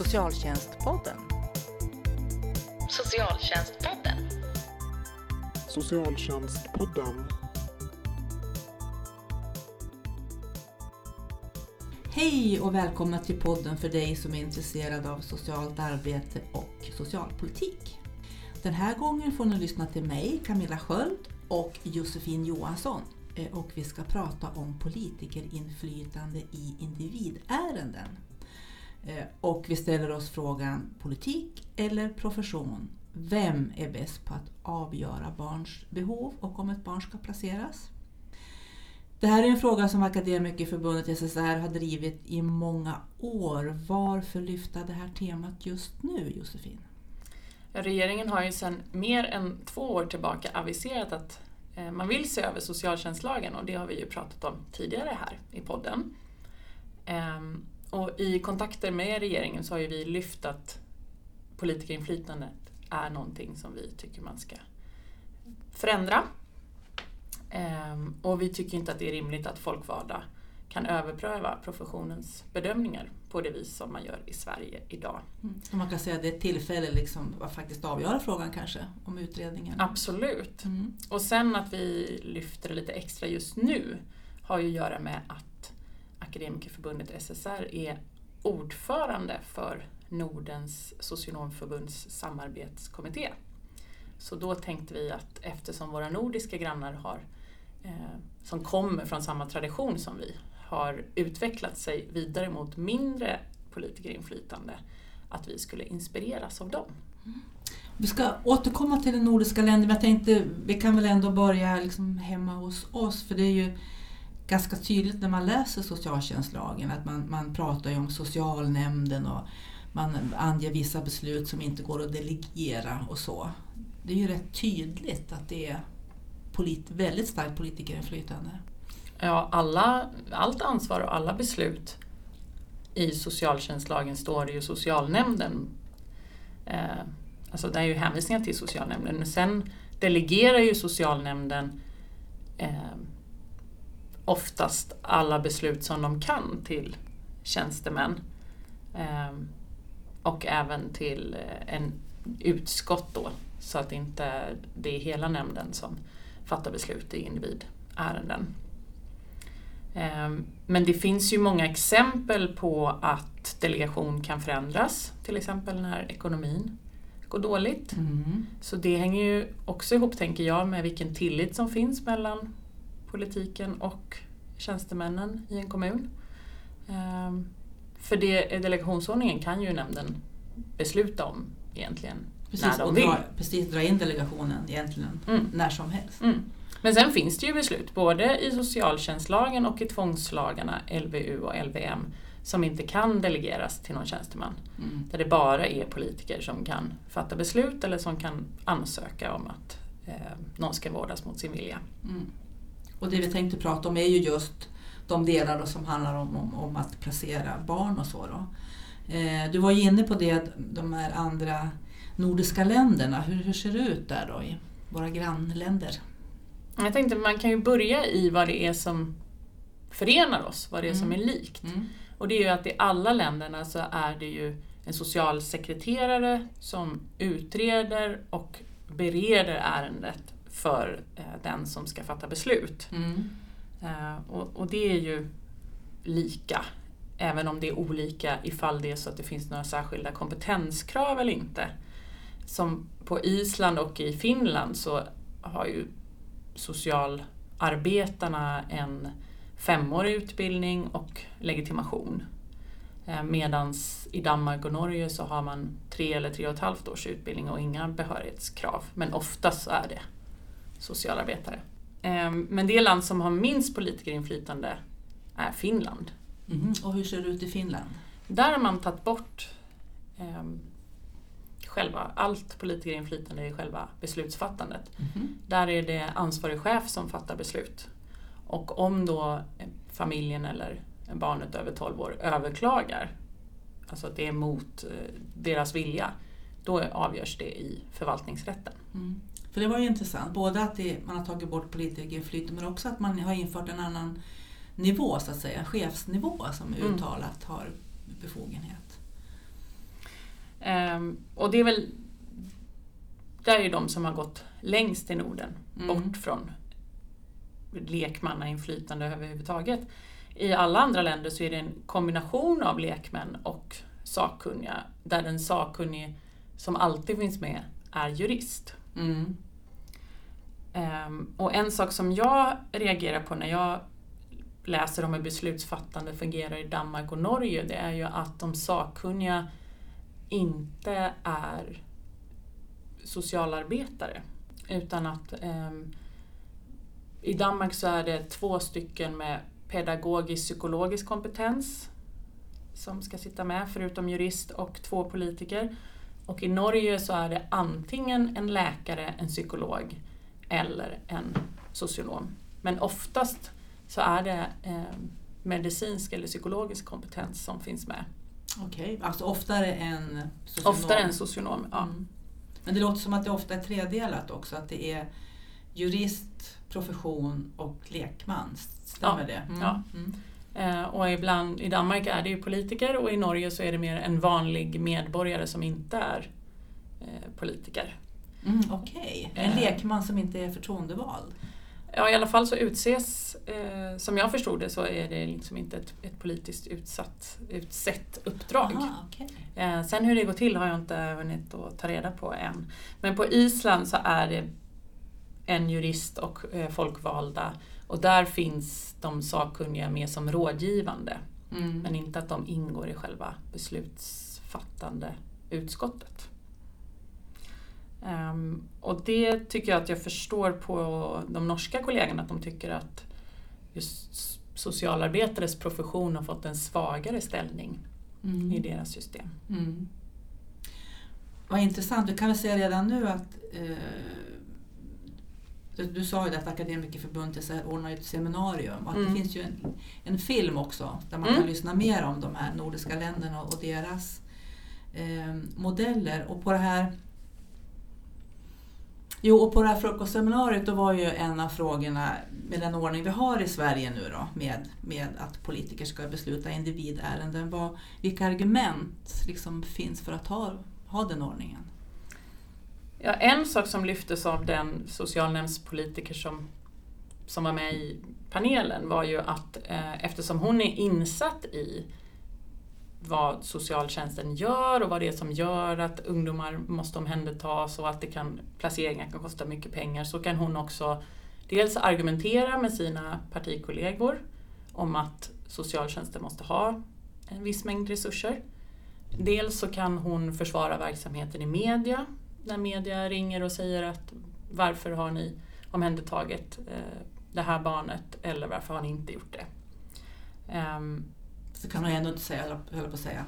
Socialtjänstpodden. Socialtjänstpodden. Socialtjänstpodden. Hej och välkomna till podden för dig som är intresserad av socialt arbete och socialpolitik. Den här gången får ni lyssna till mig, Camilla Sköld och Josefin Johansson Eh, och vi ska prata om politikerinflytande i individärenden. Eh, och vi ställer oss frågan politik eller profession? Vem är bäst på att avgöra barns behov och om ett barn ska placeras? Det här är en fråga som Akademikerförbundet SSR har drivit i många år. Varför lyfta det här temat just nu, Josefin? Regeringen har ju sedan mer än två år tillbaka aviserat att eh, man vill se över socialtjänstlagen och det har vi ju pratat om tidigare här i podden. Ehm, och i kontakter med regeringen så har ju vi lyft att politikerinflytandet är någonting som vi tycker man ska förändra. Ehm, och vi tycker inte att det är rimligt att folkvalda kan överpröva professionens bedömningar på det vis som man gör i Sverige idag. Mm. man kan säga att det är ett tillfälle liksom att faktiskt avgöra frågan kanske, om utredningen? Absolut. Mm. Och sen att vi lyfter det lite extra just nu har ju att göra med att Akademikerförbundet SSR är ordförande för Nordens socionomförbunds samarbetskommitté. Så då tänkte vi att eftersom våra nordiska grannar har, eh, som kommer från samma tradition som vi, har utvecklat sig vidare mot mindre politikerinflytande, att vi skulle inspireras av dem. Vi ska återkomma till de nordiska länderna, men jag tänkte vi kan väl ändå börja liksom hemma hos oss, för det är ju ganska tydligt när man läser socialtjänstlagen att man, man pratar ju om socialnämnden och man anger vissa beslut som inte går att delegera och så. Det är ju rätt tydligt att det är polit, väldigt starkt politikerinflytande. Ja, alla, allt ansvar och alla beslut i socialtjänstlagen står det ju socialnämnden. Eh, alltså det är ju hänvisningar till socialnämnden. Men sen delegerar ju socialnämnden eh, oftast alla beslut som de kan till tjänstemän. Eh, och även till eh, en utskott då, så att inte det är hela nämnden som fattar beslut i individärenden. Ehm, men det finns ju många exempel på att delegation kan förändras, till exempel när ekonomin går dåligt. Mm. Så det hänger ju också ihop, tänker jag, med vilken tillit som finns mellan politiken och tjänstemännen i en kommun. Ehm, för det, delegationsordningen kan ju nämnden besluta om egentligen precis, när de vill. Dra, precis, dra in delegationen egentligen mm. när som helst. Mm. Men sen finns det ju beslut, både i socialtjänstlagen och i tvångslagarna LVU och LVM, som inte kan delegeras till någon tjänsteman. Mm. Där det bara är politiker som kan fatta beslut eller som kan ansöka om att eh, någon ska vårdas mot sin vilja. Mm. Och det vi tänkte prata om är ju just de delar som handlar om, om, om, att placera barn och så. Då. Eh, du var ju inne på det, de här andra nordiska länderna. Hur, hur ser det ut där då i våra grannländer? Jag tänkte man kan ju börja i vad det är som förenar oss, vad det är mm. som är likt. Mm. Och det är ju att i alla länderna så är det ju en socialsekreterare som utreder och bereder ärendet för eh, den som ska fatta beslut. Mm. Eh, och, och, det är ju lika, även om det är olika ifall det är så att det finns några särskilda kompetenskrav eller inte. Som på Island och i Finland så har ju socialarbetarna en femårig utbildning och legitimation. Eh, Medan i Danmark och Norge så har man tre eller tre och ett halvt års utbildning och inga behörighetskrav. Men oftast så är det socialarbetare. Eh, men det land som har minst politikerinflytande är Finland. Mm. Och hur ser det ut i Finland? Där har man tagit bort eh, själva, allt politikerinflytande i själva beslutsfattandet. Mm. Där är det ansvarig chef som fattar beslut. Och om då familjen eller barnet över 12 år överklagar, alltså att det är mot eh, deras vilja, då avgörs det i förvaltningsrätten. Mm. För det var ju intressant, både att det, man har tagit bort politikerinflytande men också att man har infört en annan nivå, så att säga, chefsnivå som mm. uttalat har befogenhet. Ehm, och det är väl det är ju de som har gått längst i Norden, Mm. bort från lekmannainflytande överhuvudtaget. I alla andra länder så är det en kombination av lekmän och sakkunniga, där den sakkunnige som alltid finns med är jurist. Mm. Ehm, och en sak som jag reagerar på när jag läser om hur beslutsfattande fungerar i Danmark och Norge, det är ju att de sakkunniga inte är socialarbetare. Utan att ehm, i Danmark så är det två stycken med pedagogisk psykologisk kompetens som ska sitta med, förutom jurist och två politiker. Och i Norge så är det antingen en läkare, en psykolog eller en socionom. Men oftast så är det eh, medicinsk eller psykologisk kompetens som finns med. Okej, alltså oftare än socionom. Oftare än socionom, ja. Mm. Men det låter som att det ofta är tredelat också, att det är jurist, profession och lekman. Stämmer Ja, det? Mm. ja. Mm. Eh, och ibland, i Danmark är det ju politiker och i Norge så är det mer en vanlig medborgare som inte är eh, politiker. Mm, Okej, en Eh. lekman som inte är förtroendevald. Ja, i alla fall så utses, eh, som jag förstod det, så är det liksom inte ett, ett politiskt utsatt, utsett uppdrag. Aha, okej. Eh, sen hur det går till har jag inte hunnit att ta reda på än. Men på Island så är det en jurist och eh, folkvalda och där finns de sakkunniga med som rådgivande. Mm. Men inte att de ingår i själva beslutsfattande utskottet. Ehm, och det tycker jag att jag förstår på de norska kollegorna att de tycker att just socialarbetares profession har fått en svagare ställning Mm. i deras system. Mm. Vad intressant, du kan väl säga redan nu att eh, du, du sa ju att Akademikerförbundet ordnar ett seminarium och att Mm. det finns ju en, en film också där man Mm. kan lyssna mer om de här nordiska länderna och deras eh, modeller. Och på det här Jo, och på det här frukostseminariet då var ju en av frågorna med den ordning vi har i Sverige nu då med, med att politiker ska besluta individärenden. Var, vilka argument liksom finns för att ha, ha den ordningen? Ja, en sak som lyftes av den socialnämndspolitiker som, som var med i panelen var ju att eh, eftersom hon är insatt i vad socialtjänsten gör och vad det är som gör att ungdomar måste omhändertas och att det kan, placeringar kan kosta mycket pengar så kan hon också dels argumentera med sina partikollegor om att socialtjänsten måste ha en viss mängd resurser. Dels så kan hon försvara verksamheten i media när media ringer och säger att varför har ni omhändertagit eh, det här barnet eller varför har ni inte gjort det? Ehm, Så kan man ändå inte säga, höll på att säga.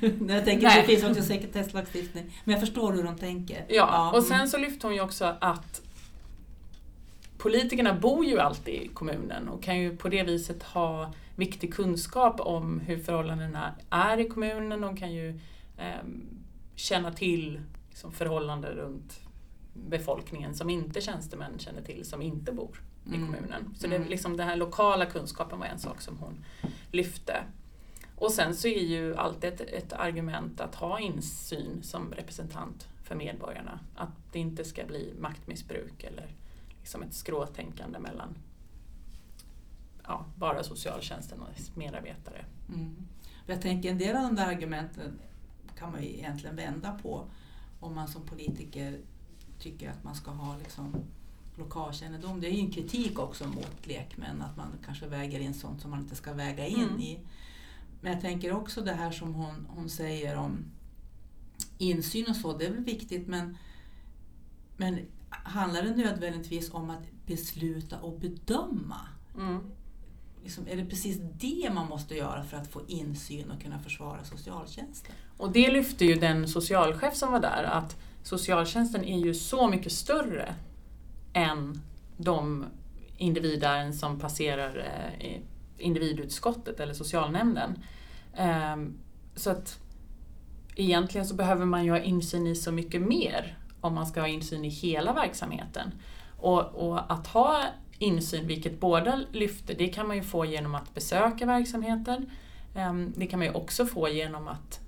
Jag tänker, Nej. det finns också sekretesslagstiftning. Men jag förstår hur de tänker. Ja, och mm. sen så lyfte hon ju också att politikerna bor ju alltid i kommunen och kan ju på det viset ha viktig kunskap om hur förhållandena är i kommunen och kan ju ehm, känna till liksom, förhållanden runt befolkningen som inte tjänstemän känner till, som inte bor i Mm. kommunen. Så det, Mm. liksom, den här lokala kunskapen var en sak som hon lyfte. Och sen så är ju alltid ett, ett argument att ha insyn som representant för medborgarna. Att det inte ska bli maktmissbruk eller liksom ett skråtänkande mellan ja, bara socialtjänsten och dess medarbetare. Mm. Jag tänker en del av de där argumenten kan man ju egentligen vända på om man som politiker tycker att man ska ha liksom lokalkännedom. Det är ju en kritik också mot lekmän att man kanske väger in sånt som man inte ska väga in Mm. i. Men jag tänker också det här som hon, hon säger om insyn och så, det är väl viktigt men, men handlar det nödvändigtvis om att besluta och bedöma? Mm. Liksom, är det precis det man måste göra för att få insyn och kunna försvara socialtjänsten? Och det lyfte ju den socialchef som var där att socialtjänsten är ju så mycket större än de individärenden som passerar eh, individutskottet eller socialnämnden. Ehm, så att egentligen så behöver man ju ha insyn i så mycket mer om man ska ha insyn i hela verksamheten. Och, och att ha insyn, vilket båda lyfte, det kan man ju få genom att besöka verksamheten. Ehm, Det kan man ju också få genom att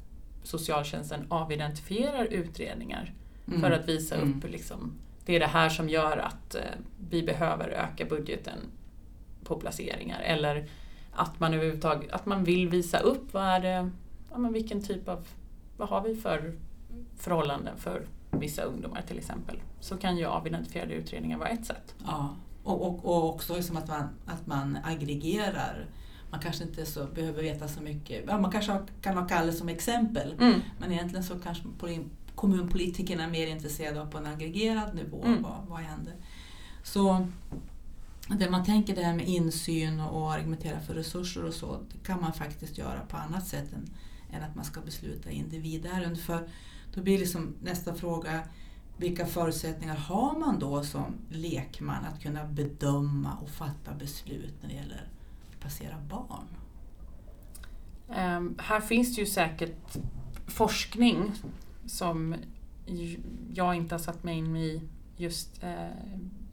socialtjänsten avidentifierar utredningar Mm. för att visa Mm. upp liksom, det är det här som gör att eh, vi behöver öka budgeten på placeringar. Eller att man överhuvudtaget att man vill visa upp vad är det, ja, men vilken typ av, vad har vi för förhållanden för vissa ungdomar till exempel. Så kan ju avidentifierade utredningar vara ett sätt. Ja, och, och, och också liksom att, man, att man aggregerar. Man kanske inte så behöver veta så mycket. Ja, man kanske kan ha Kalle som exempel. Mm. Men egentligen så kanske poli- kommunpolitikerna är mer intresserade av på en aggregerad nivå. Mm. Vad, vad händer? Så det man tänker det här med insyn och argumentera för resurser och så, det kan man faktiskt göra på annat sätt än, än att man ska besluta individärenden. För då blir liksom nästa fråga, vilka förutsättningar har man då som lekman att kunna bedöma och fatta beslut när det gäller att placera barn? Um, här finns det ju säkert forskning som jag inte har satt mig in i just, uh,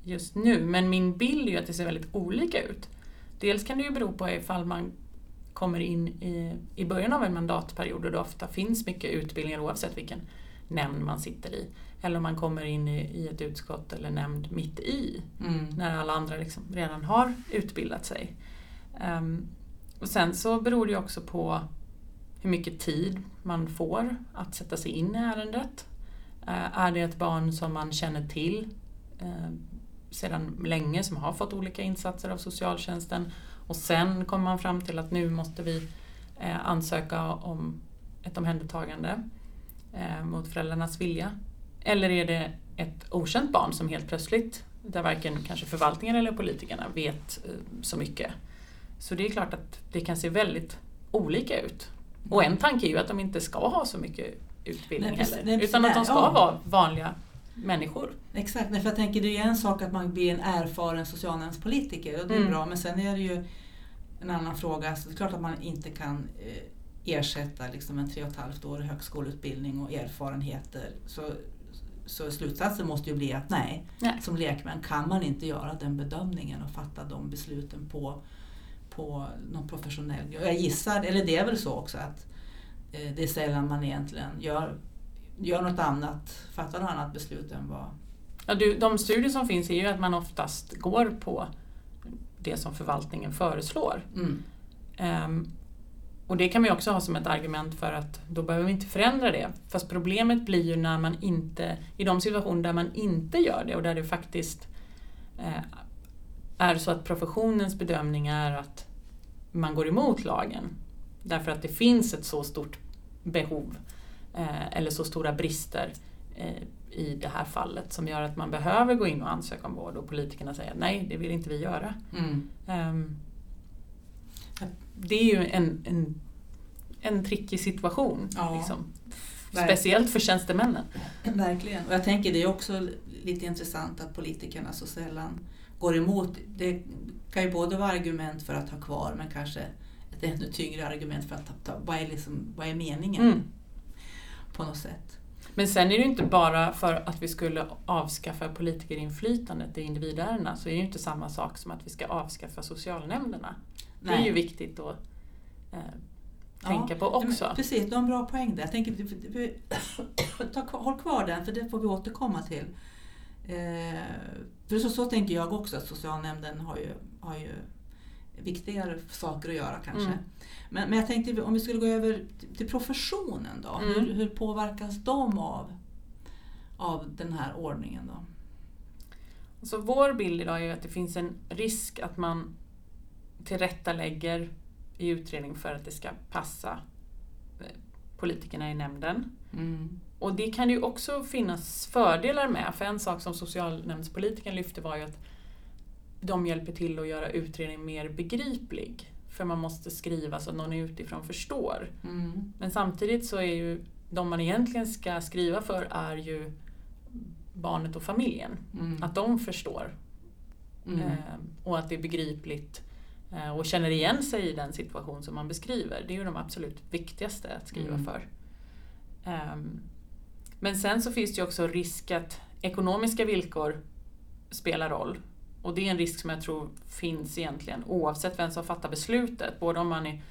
just nu. Men min bild är ju att det ser väldigt olika ut. Dels kan det ju bero på ifall man kommer in i, i början av en mandatperiod och det ofta finns mycket utbildningar oavsett vilken nämnd man sitter i. Eller om man kommer in i, i ett utskott eller nämnd mitt i Mm. när alla andra liksom redan har utbildat sig. Ehm, och sen så beror det ju också på hur mycket tid man får att sätta sig in i ärendet. Eh, är det ett barn som man känner till eh, sedan länge som har fått olika insatser av socialtjänsten och sen kommer man fram till att nu måste vi eh, ansöka om ett omhändertagande eh, mot föräldrarnas vilja. Eller är det ett okänt barn som helt plötsligt, där varken kanske förvaltningen eller politikerna vet eh, så mycket. Så det är klart att det kan se väldigt olika ut. Och en tanke är ju att de inte ska ha så mycket utbildning Nej, precis- heller. nej, precis, utan att de ska ja. vara vanliga människor. Exakt, nej, för jag tänker det är en sak att man blir en erfaren socialnämndspolitiker och det är Mm. bra men sen är det ju en annan fråga. Alltså, det är klart att man inte kan eh, ersätta liksom en tre och ett halvt år högskoleutbildning och erfarenheter. Så, så slutsatsen måste ju bli att nej, Nej. som lekmän kan man inte göra den bedömningen och fatta de besluten på, på någon professionell. Jag gissar, eller det är väl så också att eh, det är sällan man egentligen gör, gör något annat, fattar något annat beslut än vad Ja, du, de studier som finns är ju att man oftast går på det som förvaltningen föreslår. Mm. Ehm, och det kan man ju också ha som ett argument för att då behöver vi inte förändra det. Fast problemet blir ju när man inte, i de situationer där man inte gör det och där det faktiskt eh, är så att professionens bedömning är att man går emot lagen. Därför att det finns ett så stort behov eh, eller så stora brister eh, i det här fallet som gör att man behöver gå in och ansöka om vård och politikerna säger nej, det vill inte vi göra. Mm. Ehm, det är ju en, en, en trickig situation. Ja. Liksom. Speciellt för tjänstemännen. Verkligen. Och jag tänker det är också lite intressant att politikerna så sällan går emot. Det kan ju både vara argument för att ha kvar men kanske ett ännu tyngre argument för att ta, ta, vad, är liksom, vad är meningen Mm. på något sätt. Men sen är det ju inte bara för att vi skulle avskaffa politikerinflytandet i individärendena så är det ju inte samma sak som att vi ska avskaffa socialnämnderna. Det är Nej. ju viktigt att eh, Ja, tänka på Nej, också. Precis, du har en bra poäng där. Jag tänker, vi- ta, håll kvar den för det får vi återkomma till. Eh, för så, så tänker jag också att socialnämnden har ju, har ju viktigare saker att göra kanske. Mm. Men, men jag tänkte om vi skulle gå över till, professionen då. Mm. Hur, hur påverkas de av, av den här ordningen då? Så vår bild idag är att det finns en risk att man tillrättalägger i utredning för att det ska passa eh, politikerna i nämnden. Mm. Och det kan ju också finnas fördelar med. För en sak som socialnämndspolitikern lyfte var ju att de hjälper till att göra utredningen mer begriplig. För man måste skriva så att någon utifrån förstår. Mm. Men samtidigt så är ju de man egentligen ska skriva för är ju barnet och familjen. Mm. Att de förstår Mm. eh, och att det är begripligt och känner igen sig i den situation som man beskriver. Det är ju de absolut viktigaste att skriva Mm. för. Ehm, men sen så finns det ju också risk att ekonomiska villkor spelar roll. Och det är en risk som jag tror finns egentligen oavsett vem som fattar beslutet. Både om man är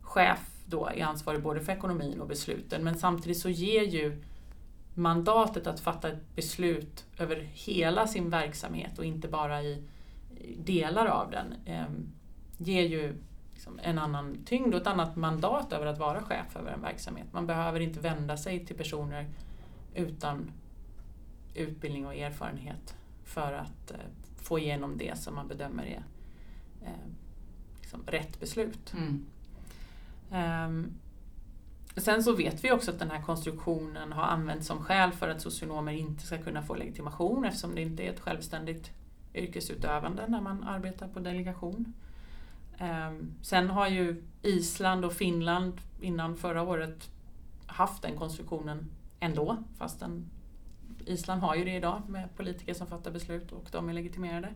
chef då är ansvarig både för ekonomin och besluten men samtidigt så ger ju mandatet att fatta ett beslut över hela sin verksamhet och inte bara i delar av den eh, ger ju liksom en annan tyngd och ett annat mandat över att vara chef över en verksamhet. Man behöver inte vända sig till personer utan utbildning och erfarenhet för att eh, få igenom det som man bedömer är eh, liksom rätt beslut. Mm. Um, sen så vet vi också att den här konstruktionen har använts som skäl för att socionomer inte ska kunna få legitimation eftersom det inte är ett självständigt yrkesutövande när man arbetar på delegation. Um, sen har ju Island och Finland innan förra året haft den konstruktionen ändå fastän Island har ju det idag med politiker som fattar beslut och de är legitimerade.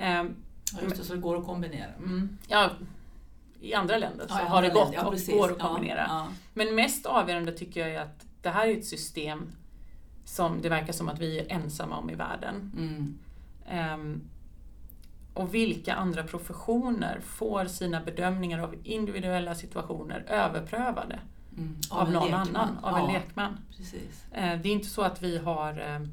Um, Ja, just det, så det går att kombinera. Mm. Ja, I andra länder så ja, har det gått ja, och går att kombinera. Men mest avgörande tycker jag är att det här är ett system som det verkar som att vi är ensamma om i världen. Mm. Um, och vilka andra professioner får sina bedömningar av individuella situationer överprövade mm. av, av någon lekman. annan, av en lekman. Precis. Uh, det är inte så att vi har uh,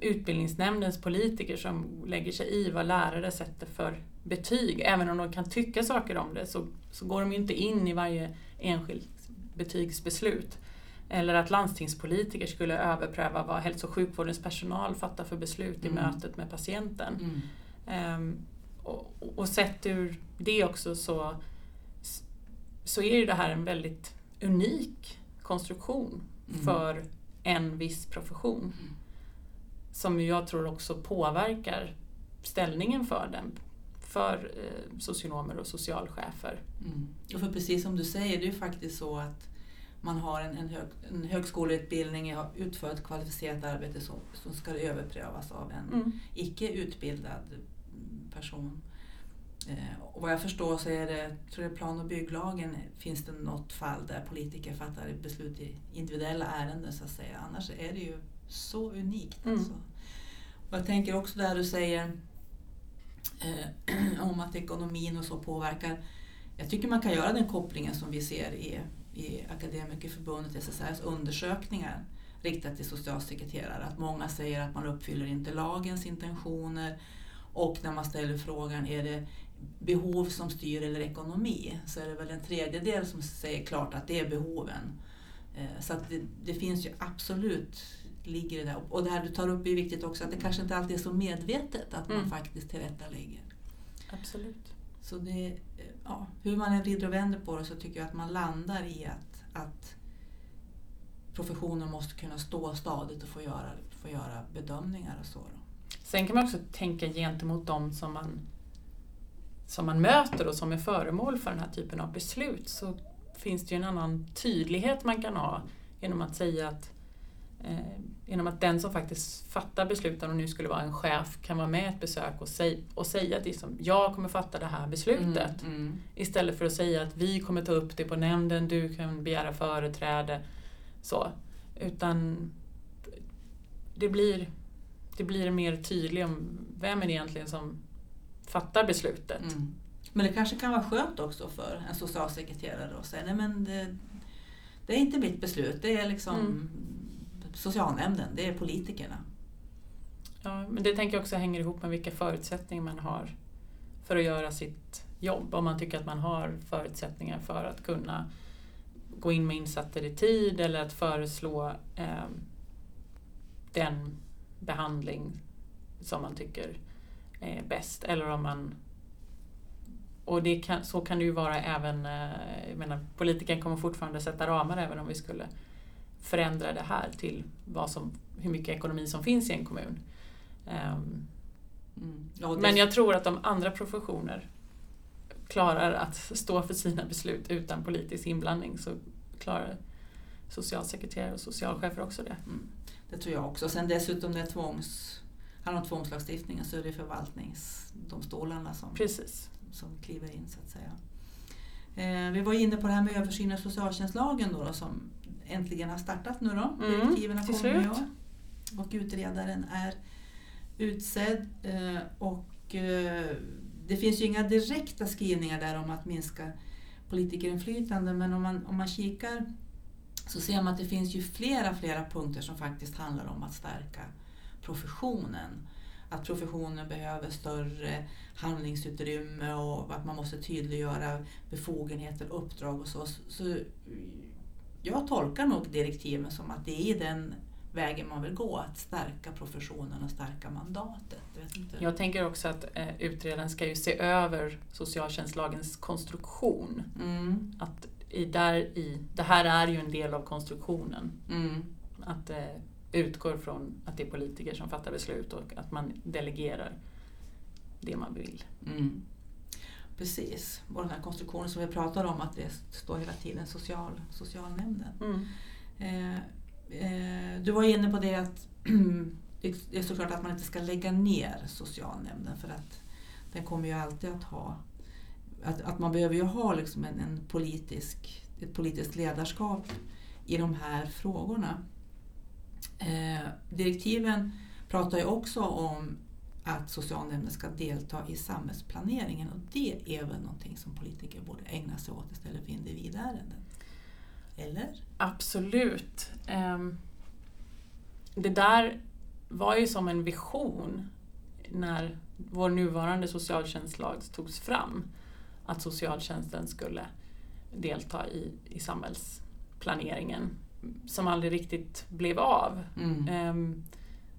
utbildningsnämndens politiker som lägger sig i vad lärare sätter för betyg. Även om de kan tycka saker om det så, så går de ju inte in i varje enskilt betygsbeslut. Eller att landstingspolitiker skulle överpröva vad hälso och sjukvårdens personal fattar för beslut i mm. mötet med patienten. Mm. Um, och, och sett ur det också så, så är ju det här en väldigt unik konstruktion mm. för en viss profession. Mm som jag tror också påverkar ställningen för den för eh, socionomer och socialchefer. Mm. Och för precis som du säger, det är ju faktiskt så att man har en, en, hög, en högskoleutbildning, utför ett kvalificerat arbete som, som ska överprövas av en mm. icke utbildad person. Eh, och vad jag förstår så är det, tror jag plan och bygglagen finns det något fall där politiker fattar beslut i individuella ärenden så att säga. Annars är det ju så unikt. Mm. Alltså. Och jag tänker också där du säger eh, om att ekonomin och så påverkar. Jag tycker man kan göra den kopplingen som vi ser i, i Akademikerförbundet, SSRs undersökningar riktat till socialsekreterare. Att många säger att man uppfyller inte lagens intentioner och när man ställer frågan är det behov som styr eller ekonomi så är det väl en tredjedel som säger klart att det är behoven. Eh, så att det, det finns ju absolut ligger det där. Och det här du tar upp är viktigt också, att det kanske inte alltid är så medvetet att mm. man faktiskt tillrättalägger. Absolut. Så det, ja, hur man än vrider och vänder på det så tycker jag att man landar i att, att professionen måste kunna stå stadigt och få göra, få göra bedömningar och så. Då. Sen kan man också tänka gentemot dem som man, som man möter och som är föremål för den här typen av beslut så finns det ju en annan tydlighet man kan ha genom att säga att eh, genom att den som faktiskt fattar besluten, och nu skulle vara en chef, kan vara med ett besök och, säg, och säga att liksom, jag kommer fatta det här beslutet. Mm, mm. Istället för att säga att vi kommer ta upp det på nämnden, du kan begära företräde. Så. Utan det blir, det blir mer tydligt om vem är det egentligen som fattar beslutet. Mm. Men det kanske kan vara skönt också för en socialsekreterare att säga nej men det, det är inte mitt beslut, det är liksom mm socialnämnden, det är politikerna. Ja, men det tänker jag också hänger ihop med vilka förutsättningar man har för att göra sitt jobb. Om man tycker att man har förutsättningar för att kunna gå in med insatser i tid eller att föreslå eh, den behandling som man tycker är bäst. Eller om man och det kan, så kan det ju vara även, eh, jag menar, politiken kommer fortfarande sätta ramar även om vi skulle förändra det här till vad som, hur mycket ekonomi som finns i en kommun. Um, mm. ja, men jag tror att de andra professioner klarar att stå för sina beslut utan politisk inblandning så klarar socialsekreterare och socialchefer också det. Mm. Det tror jag också. Sen dessutom det tvångs, handlar om tvångslagstiftningen så är det förvaltningsdomstolarna som, Precis. som kliver in så att säga. Eh, vi var inne på det här med översyn av socialtjänstlagen då, då som äntligen har startat nu då. Mm, Direktiven har kommit i år. Och utredaren är utsedd. Eh, och eh, det finns ju inga direkta skrivningar där om att minska politikerinflytande men om man, om man kikar så ser man att det finns ju flera, flera punkter som faktiskt handlar om att stärka professionen. Att professionen behöver större handlingsutrymme och att man måste tydliggöra befogenheter, uppdrag och så. så jag tolkar nog direktiven som att det är den vägen man vill gå, att stärka professionen och stärka mandatet. Jag, tänker också att eh, utredaren ska ju se över socialtjänstlagens konstruktion. Mm. Att i, där i, det här är ju en del av konstruktionen. Mm. Att det eh, utgår från att det är politiker som fattar beslut och att man delegerar det man vill. Mm. Precis, och den här konstruktionen som vi pratar om att det står hela tiden social, socialnämnden. Mm. Eh, eh, du var inne på det att det är såklart att man inte ska lägga ner socialnämnden för att den kommer ju alltid att ha att, att man behöver ju ha liksom en, en politisk, ett politiskt ledarskap i de här frågorna. Eh, direktiven pratar ju också om att socialnämnden ska delta i samhällsplaneringen och det är väl någonting som politiker borde ägna sig åt istället för individärenden? Eller? Absolut. Ehm, det där var ju som en vision när vår nuvarande socialtjänstlag togs fram. Att socialtjänsten skulle delta i, i samhällsplaneringen som aldrig riktigt blev av. Mm. Um,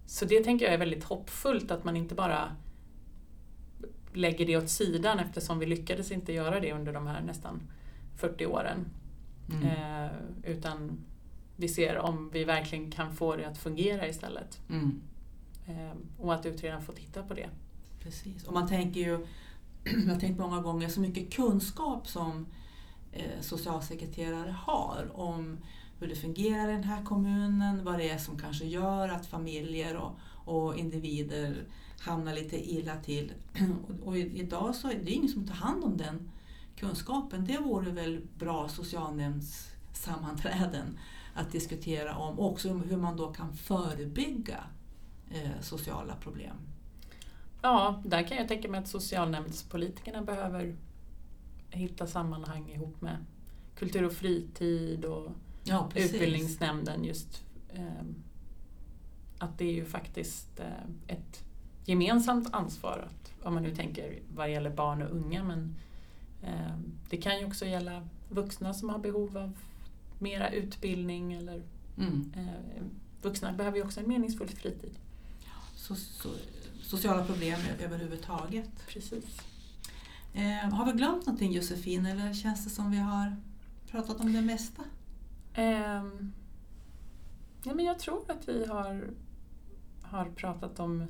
så det tänker jag är väldigt hoppfullt att man inte bara lägger det åt sidan eftersom vi lyckades inte göra det under de här nästan 40 åren. Mm. Eh, utan vi ser om vi verkligen kan få det att fungera istället. Mm. Eh, och att utredaren får titta på det. Precis, och man tänker ju, jag har tänkt många gånger, så mycket kunskap som eh, socialsekreterare har om hur det fungerar i den här kommunen, vad det är som kanske gör att familjer och, och individer hamnar lite illa till. Och, och idag så är det ingen som tar hand om den kunskapen. Det vore väl bra socialnämndssammanträden att diskutera om, och också hur man då kan förebygga eh, sociala problem. Ja, där kan jag tänka mig att socialnämndspolitikerna behöver hitta sammanhang ihop med kultur och fritid och ja, utbildningsnämnden just eh, att det är ju faktiskt eh, ett gemensamt ansvar, att, om man nu tänker vad gäller barn och unga, men eh, det kan ju också gälla vuxna som har behov av mera utbildning eller mm. eh, vuxna behöver ju också en meningsfull fritid. Så, så, sociala problem överhuvudtaget. Precis. Eh, har vi glömt någonting Josefin eller känns det som vi har pratat om det mesta? Um, ja, men jag tror att vi har, har pratat om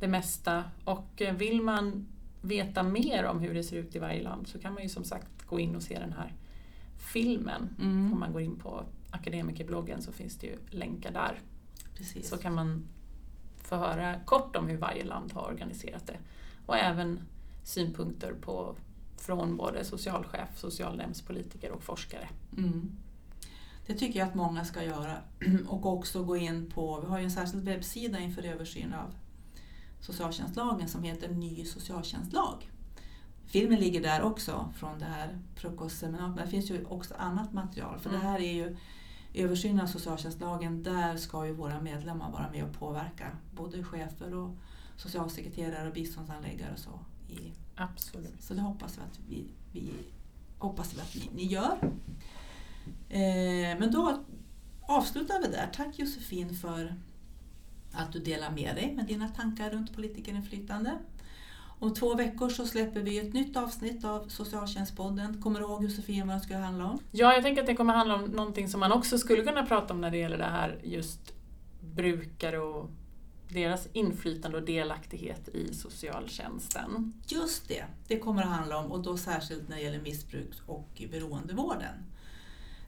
det mesta och eh, vill man veta mer om hur det ser ut i varje land så kan man ju som sagt gå in och se den här filmen. Mm. Om man går in på akademikerbloggen så finns det ju länkar där. Precis. Så kan man få höra kort om hur varje land har organiserat det. Och även synpunkter på, från både socialchef, socialnämndspolitiker och forskare. Mm. Det tycker jag att många ska göra. Och också gå in på, vi har ju en särskild webbsida inför översyn av socialtjänstlagen som heter Ny socialtjänstlag. Filmen ligger där också från det här frukostseminariet, men det finns ju också annat material. För mm. det här är ju översynen av socialtjänstlagen, där ska ju våra medlemmar vara med och påverka. Både chefer och socialsekreterare och biståndsanläggare och så. I, Absolut. Så det hoppas vi att, vi, vi hoppas vi att ni, ni gör. Eh, men då avslutar vi där. Tack Josefin för att du delar med dig med dina tankar runt politikerinflytande. Om två veckor så släpper vi ett nytt avsnitt av Socialtjänstpodden. Kommer du ihåg Josefin vad det ska handla om? Ja, jag tänker att det kommer handla om någonting som man också skulle kunna prata om när det gäller det här just brukare och deras inflytande och delaktighet i socialtjänsten. Just det, det kommer att handla om och då särskilt när det gäller missbruks och beroendevården.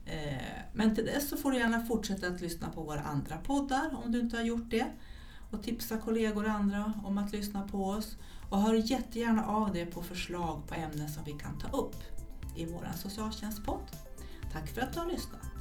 Eh, men till dess så får du gärna fortsätta att lyssna på våra andra poddar om du inte har gjort det. Och tipsa kollegor och andra om att lyssna på oss. Och hör jättegärna av dig på förslag på ämnen som vi kan ta upp i vår socialtjänstpodd. Tack för att du har lyssnat.